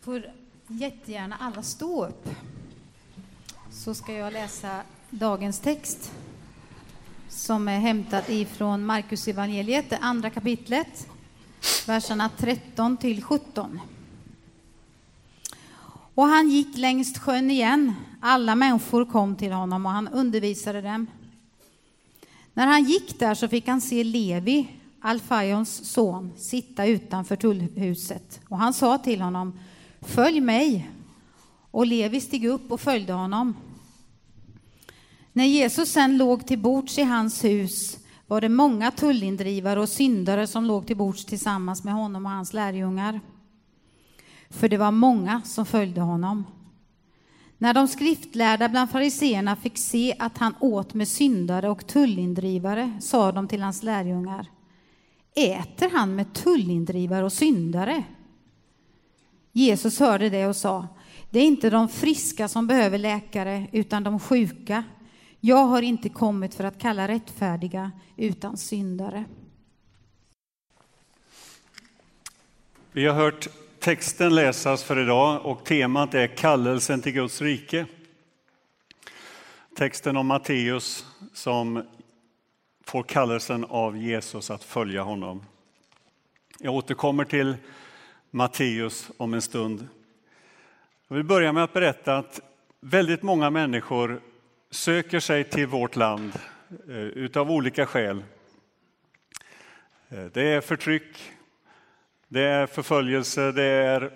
får jättegärna alla stå upp. Så ska jag läsa dagens text som är hämtad ifrån Markus evangeliet, det andra kapitlet, verserna 13 till 17. Och han gick längs sjön igen. Alla människor kom till honom och han undervisade dem. När han gick där så fick han se Levi, Alfaions son, sitta utanför tullhuset. Och han sa till honom, följ mig. Och Levi steg upp och följde honom. När Jesus sen låg till bords i hans hus var det många tullindrivare och syndare som låg till bords tillsammans med honom och hans lärjungar. För det var många som följde honom. När de skriftlärda bland fariseerna fick se att han åt med syndare och tullindrivare sa de till hans lärjungar Äter han med tullindrivare och syndare? Jesus hörde det och sa Det är inte de friska som behöver läkare utan de sjuka. Jag har inte kommit för att kalla rättfärdiga utan syndare. Vi har hört texten läsas för idag och temat är kallelsen till Guds rike. Texten om Matteus som får kallelsen av Jesus att följa honom. Jag återkommer till Matteus om en stund. Jag vill börja med att berätta att väldigt många människor söker sig till vårt land eh, utav olika skäl. Eh, det är förtryck, det är förföljelse, det är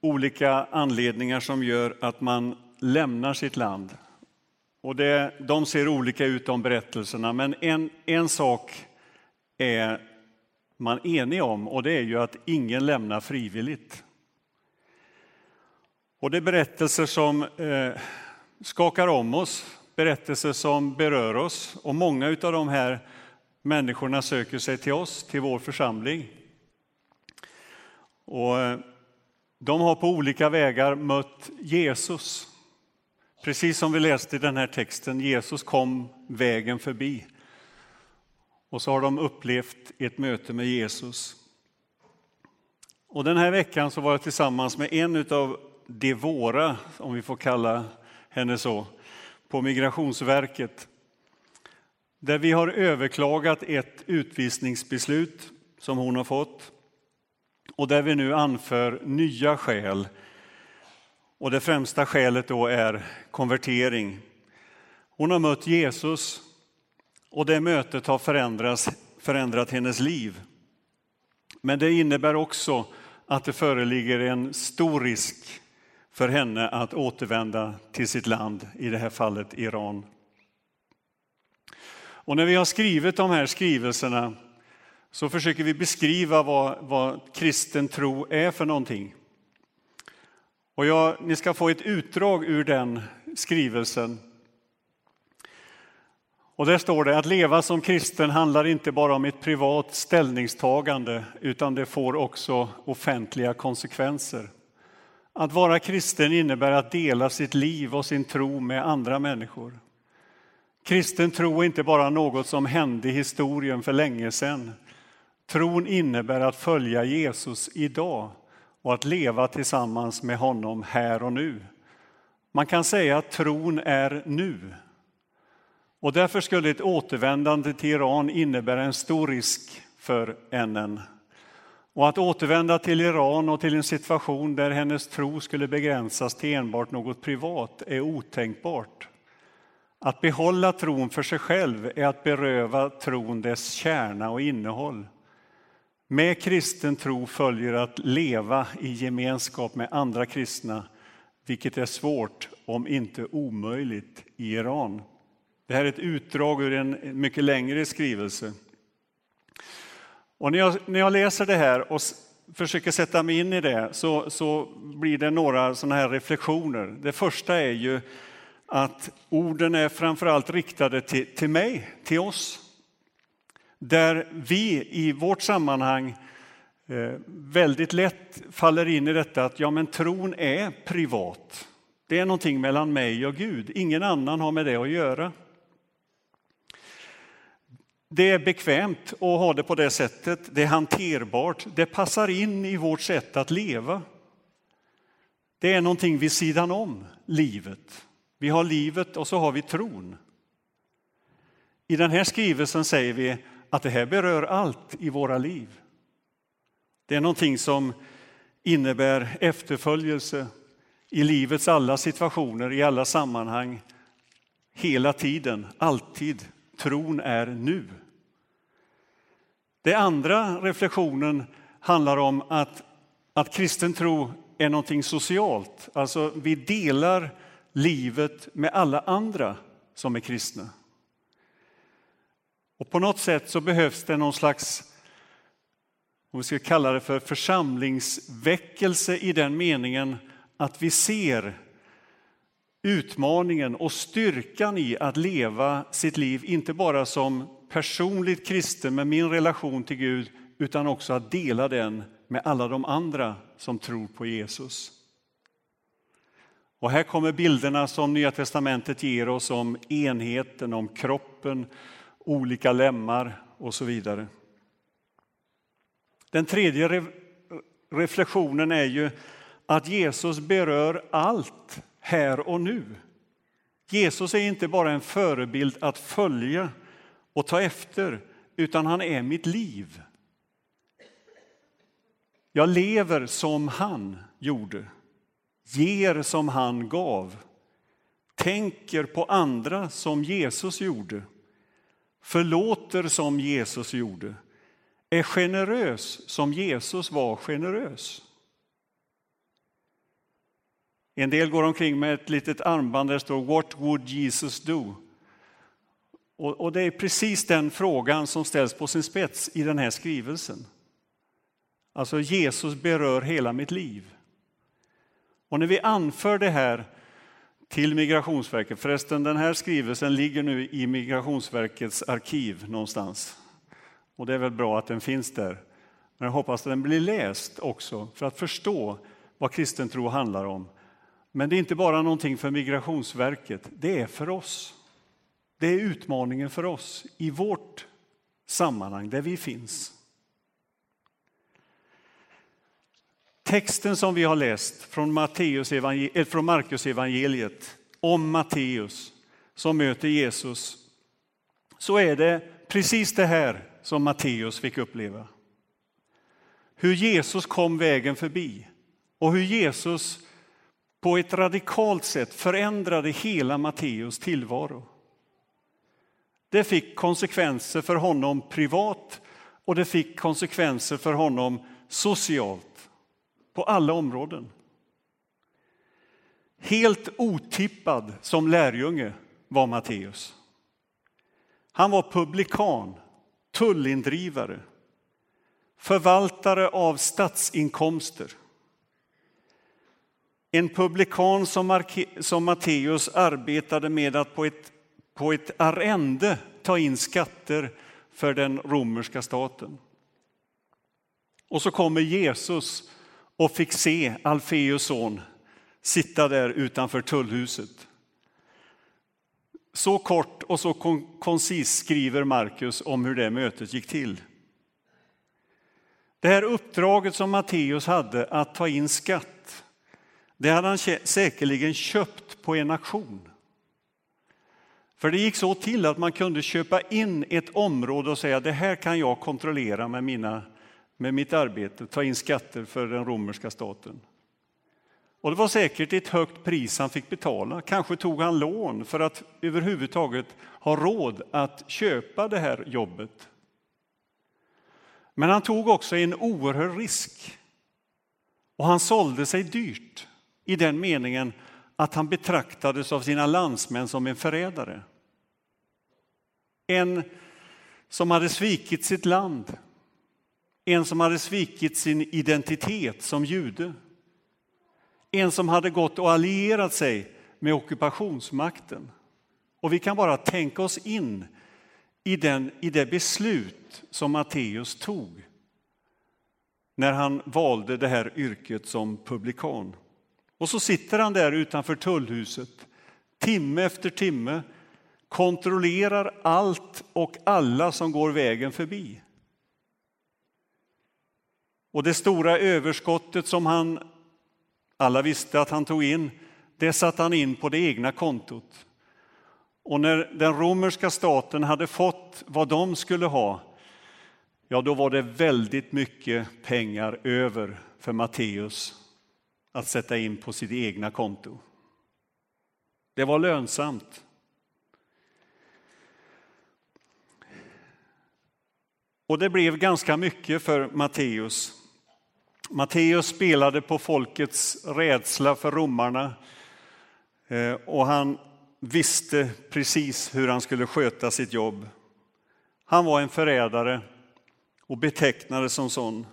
olika anledningar som gör att man lämnar sitt land. Och det, de ser olika ut de berättelserna, men en, en sak är man enig om och det är ju att ingen lämnar frivilligt. Och det är berättelser som eh, skakar om oss, berättelser som berör oss och många av de här människorna söker sig till oss, till vår församling. Och eh, de har på olika vägar mött Jesus. Precis som vi läste i den här texten, Jesus kom vägen förbi. Och så har de upplevt ett möte med Jesus. Och den här veckan så var jag tillsammans med en av de våra, om vi får kalla henne så, på Migrationsverket. Där vi har överklagat ett utvisningsbeslut som hon har fått och där vi nu anför nya skäl. Och det främsta skälet då är konvertering. Hon har mött Jesus och det mötet har förändrats, förändrat hennes liv. Men det innebär också att det föreligger en stor risk för henne att återvända till sitt land, i det här fallet Iran. Och när vi har skrivit de här skrivelserna så försöker vi beskriva vad, vad kristen tro är för någonting. Och jag, ni ska få ett utdrag ur den skrivelsen. Och där står det att leva som kristen handlar inte bara om ett privat ställningstagande utan det får också offentliga konsekvenser. Att vara kristen innebär att dela sitt liv och sin tro med andra människor. Kristen tro är inte bara något som hände i historien för länge sedan Tron innebär att följa Jesus idag och att leva tillsammans med honom här och nu. Man kan säga att tron är nu. Och därför skulle ett återvändande till Iran innebära en stor risk för NN. Och att återvända till Iran och till en situation där hennes tro skulle begränsas till enbart något privat är otänkbart. Att behålla tron för sig själv är att beröva tron dess kärna och innehåll. Med kristen tro följer att leva i gemenskap med andra kristna, vilket är svårt, om inte omöjligt, i Iran. Det här är ett utdrag ur en mycket längre skrivelse. Och när, jag, när jag läser det här och försöker sätta mig in i det så, så blir det några sådana här reflektioner. Det första är ju att orden är framförallt riktade till, till mig, till oss där vi i vårt sammanhang eh, väldigt lätt faller in i detta att ja, men tron är privat. Det är någonting mellan mig och Gud. Ingen annan har med det att göra. Det är bekvämt att ha det på det sättet. Det är hanterbart. Det passar in i vårt sätt att leva. Det är någonting vid sidan om livet. Vi har livet och så har vi tron. I den här skrivelsen säger vi att det här berör allt i våra liv. Det är någonting som innebär efterföljelse i livets alla situationer, i alla sammanhang, hela tiden, alltid. Tron är nu. Den andra reflektionen handlar om att, att kristen tro är någonting socialt. Alltså, vi delar livet med alla andra som är kristna. Och på något sätt så behövs det någon slags, om vi ska kalla det för församlingsväckelse i den meningen att vi ser utmaningen och styrkan i att leva sitt liv, inte bara som personligt kristen med min relation till Gud, utan också att dela den med alla de andra som tror på Jesus. Och här kommer bilderna som Nya testamentet ger oss om enheten, om kroppen, olika lemmar och så vidare. Den tredje re reflektionen är ju att Jesus berör allt här och nu. Jesus är inte bara en förebild att följa och ta efter, utan han är mitt liv. Jag lever som han gjorde, ger som han gav, tänker på andra som Jesus gjorde, förlåter som Jesus gjorde, är generös som Jesus var generös. En del går omkring med ett litet armband där det står What would Jesus do? Och, det är precis den frågan som ställs på sin spets i den här skrivelsen. Alltså Jesus berör hela mitt liv. Och när vi anför det här till Migrationsverket, förresten den här skrivelsen ligger nu i Migrationsverkets arkiv någonstans. Och det är väl bra att den finns där. Men jag hoppas att den blir läst också för att förstå vad kristen tro handlar om. Men det är inte bara någonting för Migrationsverket, det är för oss. Det är utmaningen för oss i vårt sammanhang där vi finns. Texten som vi har läst från, Matteus eh, från Markus evangeliet om Matteus som möter Jesus, så är det precis det här som Matteus fick uppleva. Hur Jesus kom vägen förbi och hur Jesus på ett radikalt sätt förändrade hela Matteus tillvaro. Det fick konsekvenser för honom privat och det fick konsekvenser för honom socialt, på alla områden. Helt otippad som lärjunge var Matteus. Han var publikan, tullindrivare, förvaltare av statsinkomster. En publikan som, som Matteus arbetade med att på ett på ett arrende ta in skatter för den romerska staten. Och så kommer Jesus och fick se Alfeus son sitta där utanför tullhuset. Så kort och så koncis skriver Markus om hur det mötet gick till. Det här uppdraget som Matteus hade att ta in skatt, det hade han säkerligen köpt på en auktion. För det gick så till att man kunde köpa in ett område och säga det här kan jag kontrollera med, mina, med mitt arbete, ta in skatter för den romerska staten. Och det var säkert ett högt pris han fick betala. Kanske tog han lån för att överhuvudtaget ha råd att köpa det här jobbet. Men han tog också en oerhörd risk. Och han sålde sig dyrt i den meningen att han betraktades av sina landsmän som en förrädare. En som hade svikit sitt land. En som hade svikit sin identitet som jude. En som hade gått och allierat sig med ockupationsmakten. Och vi kan bara tänka oss in i, den, i det beslut som Matteus tog när han valde det här yrket som publikan. Och så sitter han där utanför tullhuset timme efter timme kontrollerar allt och alla som går vägen förbi. Och det stora överskottet som han Alla visste att han tog in, det satte han in på det egna kontot. Och när den romerska staten hade fått vad de skulle ha, ja, då var det väldigt mycket pengar över för Matteus att sätta in på sitt egna konto. Det var lönsamt. Och det blev ganska mycket för Matteus. Matteus spelade på folkets rädsla för romarna eh, och han visste precis hur han skulle sköta sitt jobb. Han var en förrädare och betecknades som sån.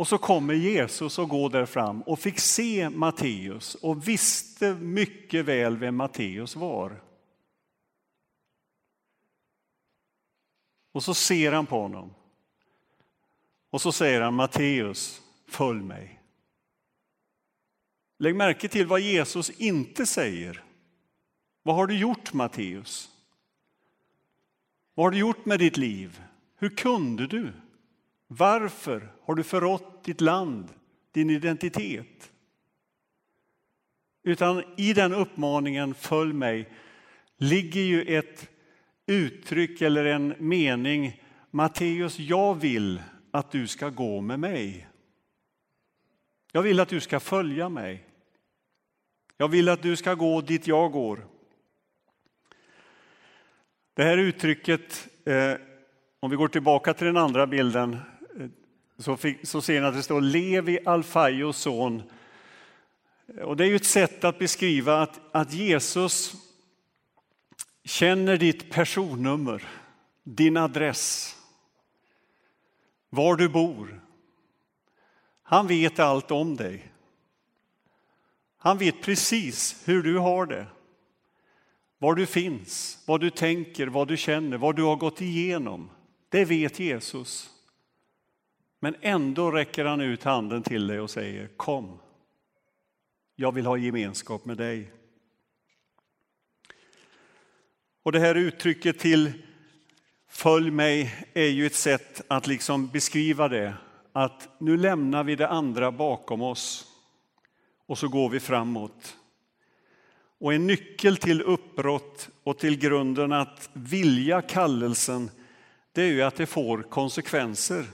Och så kommer Jesus och går där fram och fick se Matteus och visste mycket väl vem Matteus var. Och så ser han på honom. Och så säger han Matteus, följ mig. Lägg märke till vad Jesus inte säger. Vad har du gjort Matteus? Vad har du gjort med ditt liv? Hur kunde du? Varför har du förrått ditt land, din identitet? Utan i den uppmaningen, följ mig, ligger ju ett uttryck eller en mening. Matteus, jag vill att du ska gå med mig. Jag vill att du ska följa mig. Jag vill att du ska gå dit jag går. Det här uttrycket, eh, om vi går tillbaka till den andra bilden, så, fick, så ser ni att det står Levi Alfaios son. Och det är ju ett sätt att beskriva att, att Jesus känner ditt personnummer, din adress, var du bor. Han vet allt om dig. Han vet precis hur du har det, var du finns, vad du tänker, vad du känner, vad du har gått igenom. Det vet Jesus. Men ändå räcker han ut handen till dig och säger kom. Jag vill ha gemenskap med dig. Och det här uttrycket till följ mig är ju ett sätt att liksom beskriva det. Att nu lämnar vi det andra bakom oss och så går vi framåt. Och en nyckel till uppbrott och till grunden att vilja kallelsen, det är ju att det får konsekvenser.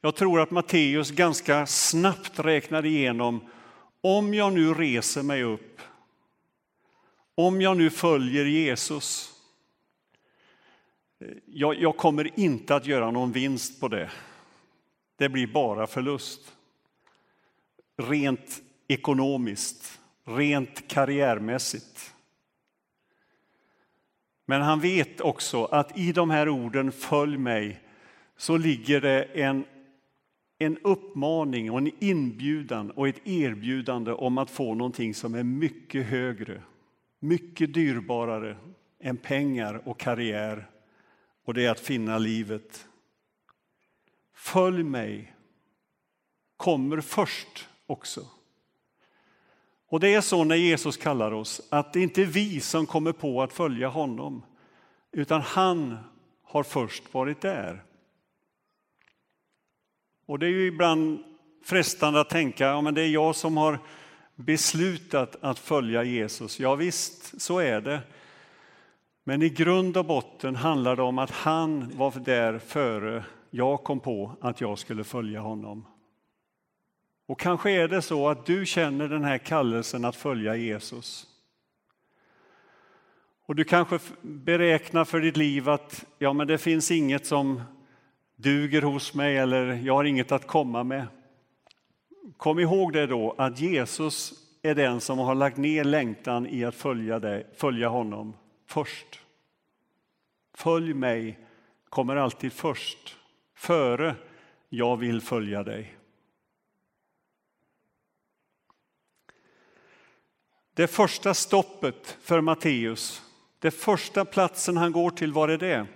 Jag tror att Matteus ganska snabbt räknar igenom, om jag nu reser mig upp, om jag nu följer Jesus, jag, jag kommer inte att göra någon vinst på det. Det blir bara förlust. Rent ekonomiskt, rent karriärmässigt. Men han vet också att i de här orden, följ mig, så ligger det en, en uppmaning och en inbjudan och ett erbjudande om att få någonting som är mycket högre, mycket dyrbarare än pengar och karriär och det är att finna livet. Följ mig kommer först också. Och det är så när Jesus kallar oss, att det inte är vi som kommer på att följa honom, utan han har först varit där. Och det är ju ibland frestande att tänka, ja men det är jag som har beslutat att följa Jesus. Ja visst, så är det. Men i grund och botten handlar det om att han var där före jag kom på att jag skulle följa honom. Och kanske är det så att du känner den här kallelsen att följa Jesus. Och du kanske beräknar för ditt liv att ja, men det finns inget som duger hos mig eller jag har inget att komma med. Kom ihåg det då att Jesus är den som har lagt ner längtan i att följa, dig, följa honom först. Följ mig kommer alltid först, före jag vill följa dig. Det första stoppet för Matteus, det första platsen han går till, var är det?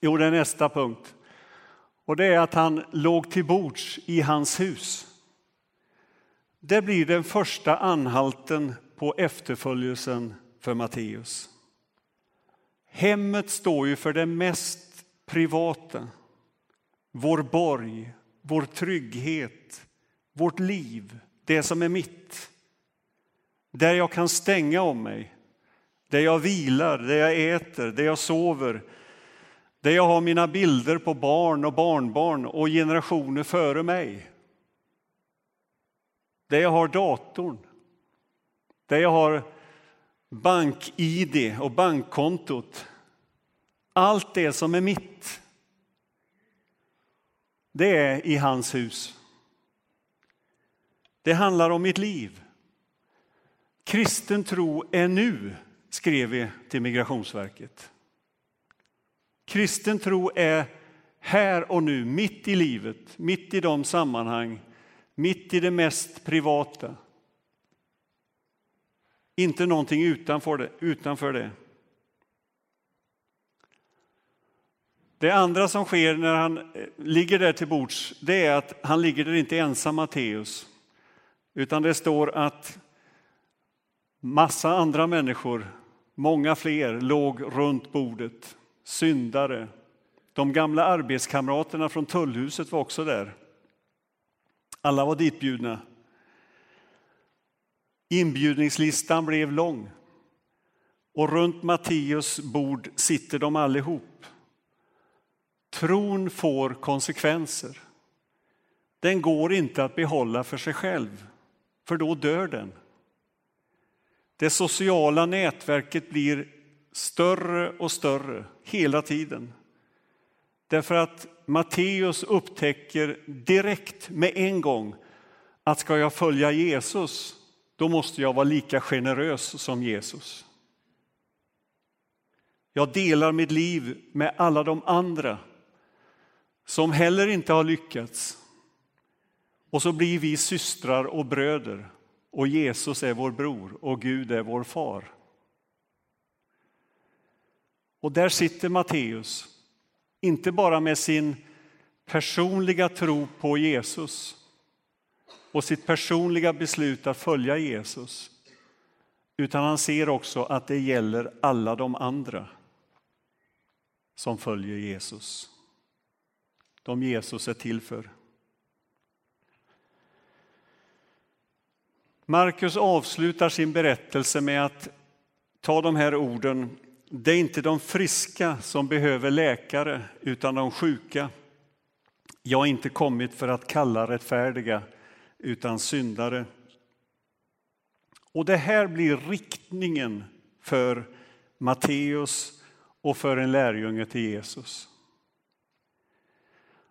Jo, det är nästa punkt. Och det är att han låg till bords i hans hus. Det blir den första anhalten på efterföljelsen för Matteus. Hemmet står ju för det mest privata. Vår borg, vår trygghet, vårt liv, det som är mitt. Där jag kan stänga om mig, där jag vilar, där jag äter, där jag sover, där jag har mina bilder på barn och barnbarn och generationer före mig. Där jag har datorn, där jag har bank-id och bankkontot. Allt det som är mitt, det är i hans hus. Det handlar om mitt liv. Kristen tro är nu, skrev vi till Migrationsverket. Kristen tro är här och nu, mitt i livet, mitt i de sammanhang, mitt i det mest privata. Inte någonting utanför det. Utanför det. Det andra som sker när han eh, ligger där till bords, det är att han ligger där inte ensam, Matteus. Utan det står att massa andra människor, många fler, låg runt bordet. Syndare. De gamla arbetskamraterna från tullhuset var också där. Alla var ditbjudna. Inbjudningslistan blev lång. Och runt Matteus bord sitter de allihop. Tron får konsekvenser. Den går inte att behålla för sig själv, för då dör den. Det sociala nätverket blir större och större hela tiden. Därför att Matteus upptäcker direkt med en gång att ska jag följa Jesus, då måste jag vara lika generös som Jesus. Jag delar mitt liv med alla de andra som heller inte har lyckats. Och så blir vi systrar och bröder och Jesus är vår bror och Gud är vår far. Och där sitter Matteus, inte bara med sin personliga tro på Jesus och sitt personliga beslut att följa Jesus, utan han ser också att det gäller alla de andra som följer Jesus. De Jesus är till för. Markus avslutar sin berättelse med att ta de här orden. Det är inte de friska som behöver läkare, utan de sjuka. Jag har inte kommit för att kalla rättfärdiga, utan syndare. Och det här blir riktningen för Matteus och för en lärjunge till Jesus.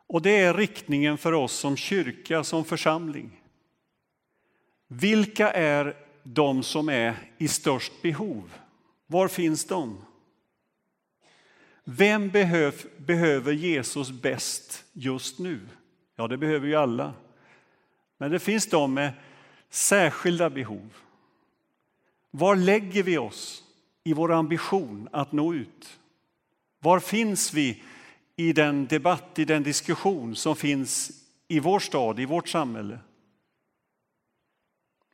Och det är riktningen för oss som kyrka, som församling. Vilka är de som är i störst behov? Var finns de? Vem behöv, behöver Jesus bäst just nu? Ja, det behöver ju alla. Men det finns de med särskilda behov. Var lägger vi oss i vår ambition att nå ut? Var finns vi i den debatt, i den diskussion som finns i vår stad, i vårt samhälle?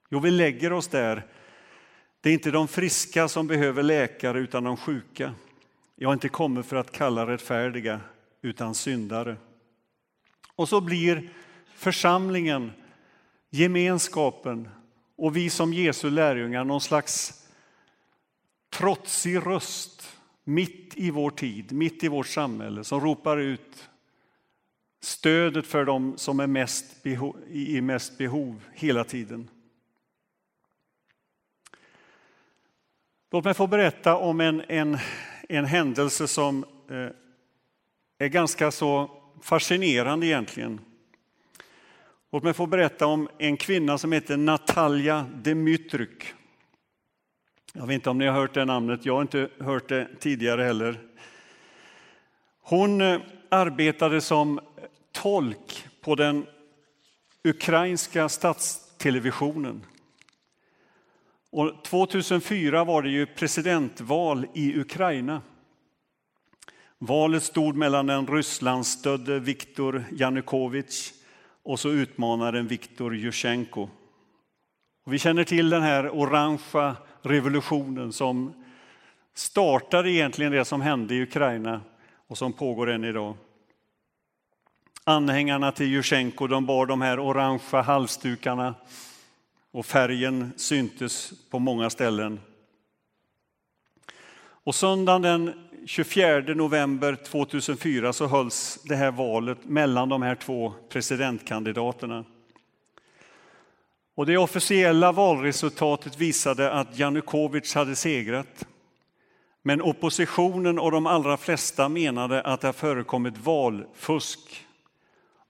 Jo, vi lägger oss där. Det är inte de friska som behöver läkare, utan de sjuka. Jag har inte kommit för att kalla rättfärdiga, utan syndare. Och så blir församlingen, gemenskapen och vi som Jesu lärjungar någon slags trotsig röst mitt i vår tid, mitt i vårt samhälle som ropar ut stödet för dem som är mest behov, i mest behov hela tiden. Låt mig få berätta om en, en, en händelse som eh, är ganska så fascinerande egentligen. Låt mig få berätta om en kvinna som heter Natalia Demytryk. Jag vet inte om ni har hört det namnet, jag har inte hört det tidigare heller. Hon eh, arbetade som tolk på den ukrainska statstelevisionen. Och 2004 var det ju presidentval i Ukraina. Valet stod mellan den Rysslandsstödde Viktor Janukovych och så utmanaren Viktor Jusjenko. Och vi känner till den här orangea revolutionen som startade egentligen det som hände i Ukraina och som pågår än idag. Anhängarna till Jusjenko de bar de här orangea halsdukarna och färgen syntes på många ställen. Och söndagen den 24 november 2004 så hölls det här valet mellan de här två presidentkandidaterna. Och det officiella valresultatet visade att Janukovic hade segrat. Men oppositionen och de allra flesta menade att det har förekommit valfusk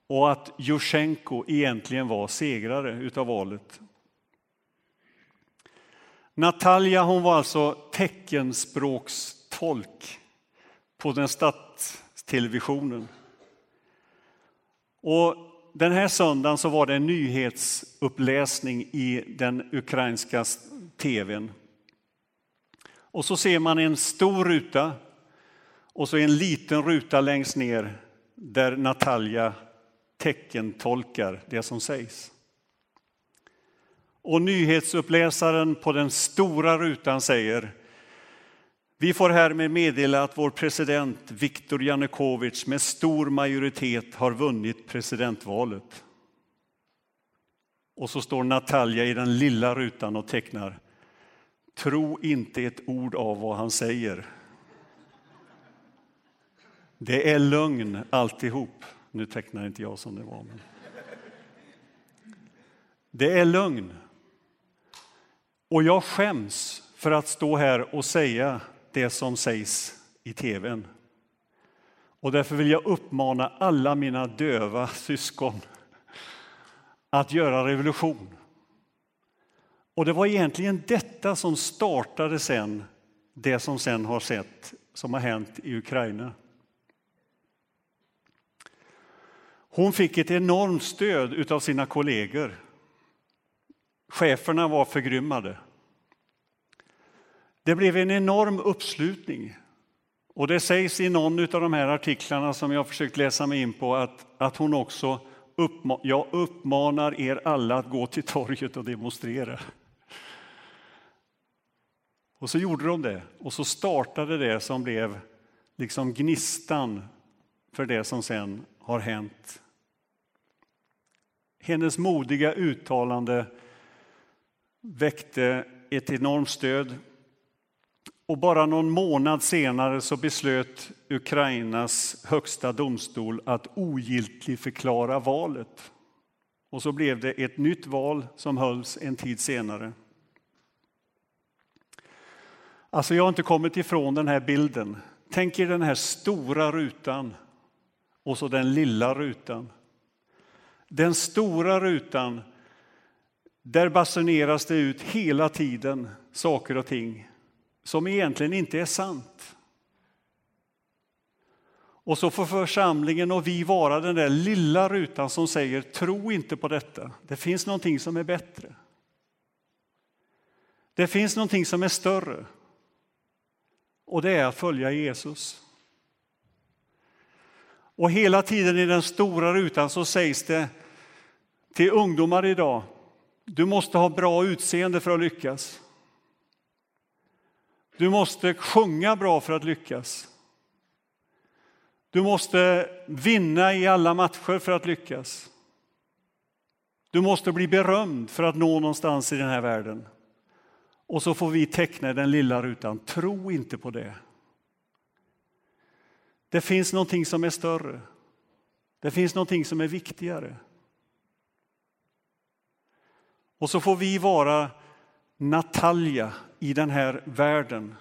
och att Jusjenko egentligen var segrare utav valet. Natalia hon var alltså teckenspråkstolk på den statstelevisionen. Och den här söndagen så var det en nyhetsuppläsning i den ukrainska tvn. Och så ser man en stor ruta och så en liten ruta längst ner där Natalia teckentolkar det som sägs. Och nyhetsuppläsaren på den stora rutan säger vi får härmed meddela att vår president Viktor Janukovic med stor majoritet har vunnit presidentvalet. Och så står Natalia i den lilla rutan och tecknar Tro inte ett ord av vad han säger. Det är lögn alltihop. Nu tecknar inte jag som det var. Men... Det är lögn. Och jag skäms för att stå här och säga det som sägs i tvn. Och därför vill jag uppmana alla mina döva syskon att göra revolution. Och det var egentligen detta som startade sen det som sen har sett som har hänt i Ukraina. Hon fick ett enormt stöd av sina kollegor. Cheferna var förgrymmade. Det blev en enorm uppslutning. Och det sägs i någon av de här artiklarna som jag försökt läsa mig in på att, att hon också uppma jag uppmanar er alla att gå till torget och demonstrera. Och så gjorde de det, och så startade det som blev liksom gnistan för det som sen har hänt. Hennes modiga uttalande väckte ett enormt stöd. Och bara någon månad senare så beslöt Ukrainas högsta domstol att ogiltigförklara valet. Och så blev det ett nytt val som hölls en tid senare. Alltså jag har inte kommit ifrån den här bilden. Tänk er den här stora rutan och så den lilla rutan. Den stora rutan, där basuneras det ut hela tiden saker och ting som egentligen inte är sant. Och så får församlingen och vi vara den där lilla rutan som säger tro inte på detta. Det finns någonting som är bättre. Det finns någonting som är större. Och det är att följa Jesus. Och hela tiden i den stora rutan så sägs det till ungdomar idag, du måste ha bra utseende för att lyckas. Du måste sjunga bra för att lyckas. Du måste vinna i alla matcher för att lyckas. Du måste bli berömd för att nå någonstans i den här världen. Och så får vi teckna den lilla rutan. Tro inte på det. Det finns någonting som är större. Det finns någonting som är viktigare. Och så får vi vara Natalia i den här världen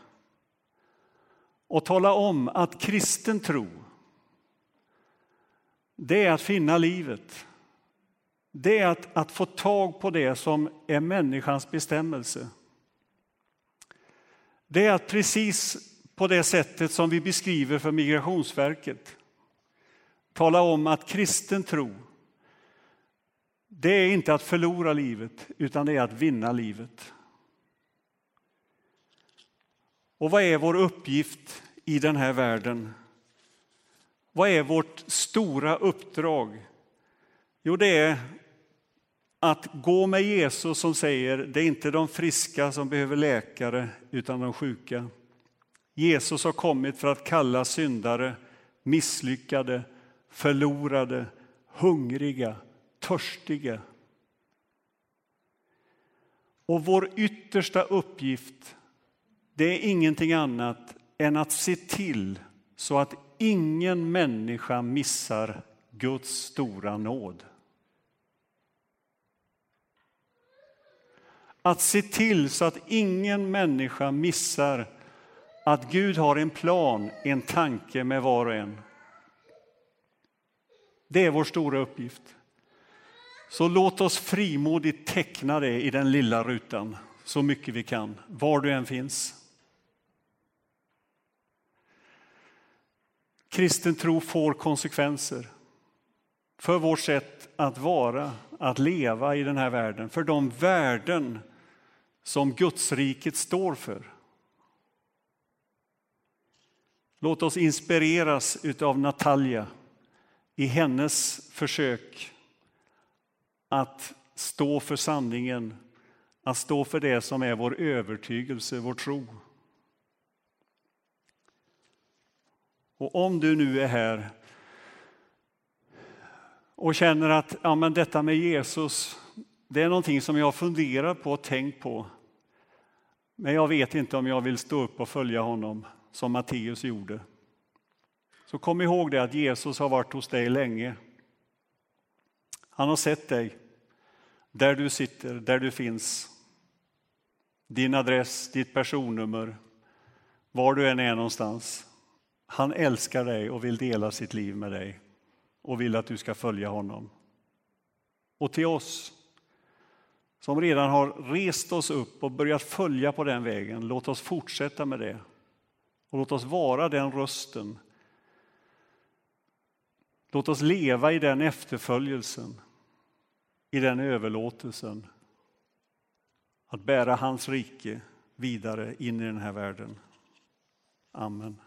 och tala om att kristen tro, det är att finna livet. Det är att, att få tag på det som är människans bestämmelse. Det är att precis på det sättet som vi beskriver för Migrationsverket tala om att kristen tro det är inte att förlora livet, utan det är att vinna livet. Och vad är vår uppgift i den här världen? Vad är vårt stora uppdrag? Jo, det är att gå med Jesus som säger det är inte de friska som behöver läkare, utan de sjuka. Jesus har kommit för att kalla syndare misslyckade, förlorade, hungriga, törstige. Och vår yttersta uppgift, det är ingenting annat än att se till så att ingen människa missar Guds stora nåd. Att se till så att ingen människa missar att Gud har en plan, en tanke med var och en. Det är vår stora uppgift. Så låt oss frimodigt teckna det i den lilla rutan så mycket vi kan, var du än finns. Kristen tro får konsekvenser för vårt sätt att vara, att leva i den här världen, för de värden som Gudsriket står för. Låt oss inspireras av Natalia i hennes försök att stå för sanningen, att stå för det som är vår övertygelse, vår tro. Och om du nu är här och känner att ja, men detta med Jesus, det är någonting som jag funderar på och tänkt på. Men jag vet inte om jag vill stå upp och följa honom som Matteus gjorde. Så kom ihåg det att Jesus har varit hos dig länge. Han har sett dig där du sitter, där du finns. Din adress, ditt personnummer, var du än är någonstans. Han älskar dig och vill dela sitt liv med dig och vill att du ska följa honom. Och till oss som redan har rest oss upp och börjat följa på den vägen, låt oss fortsätta med det. Och låt oss vara den rösten. Låt oss leva i den efterföljelsen, i den överlåtelsen. Att bära hans rike vidare in i den här världen. Amen.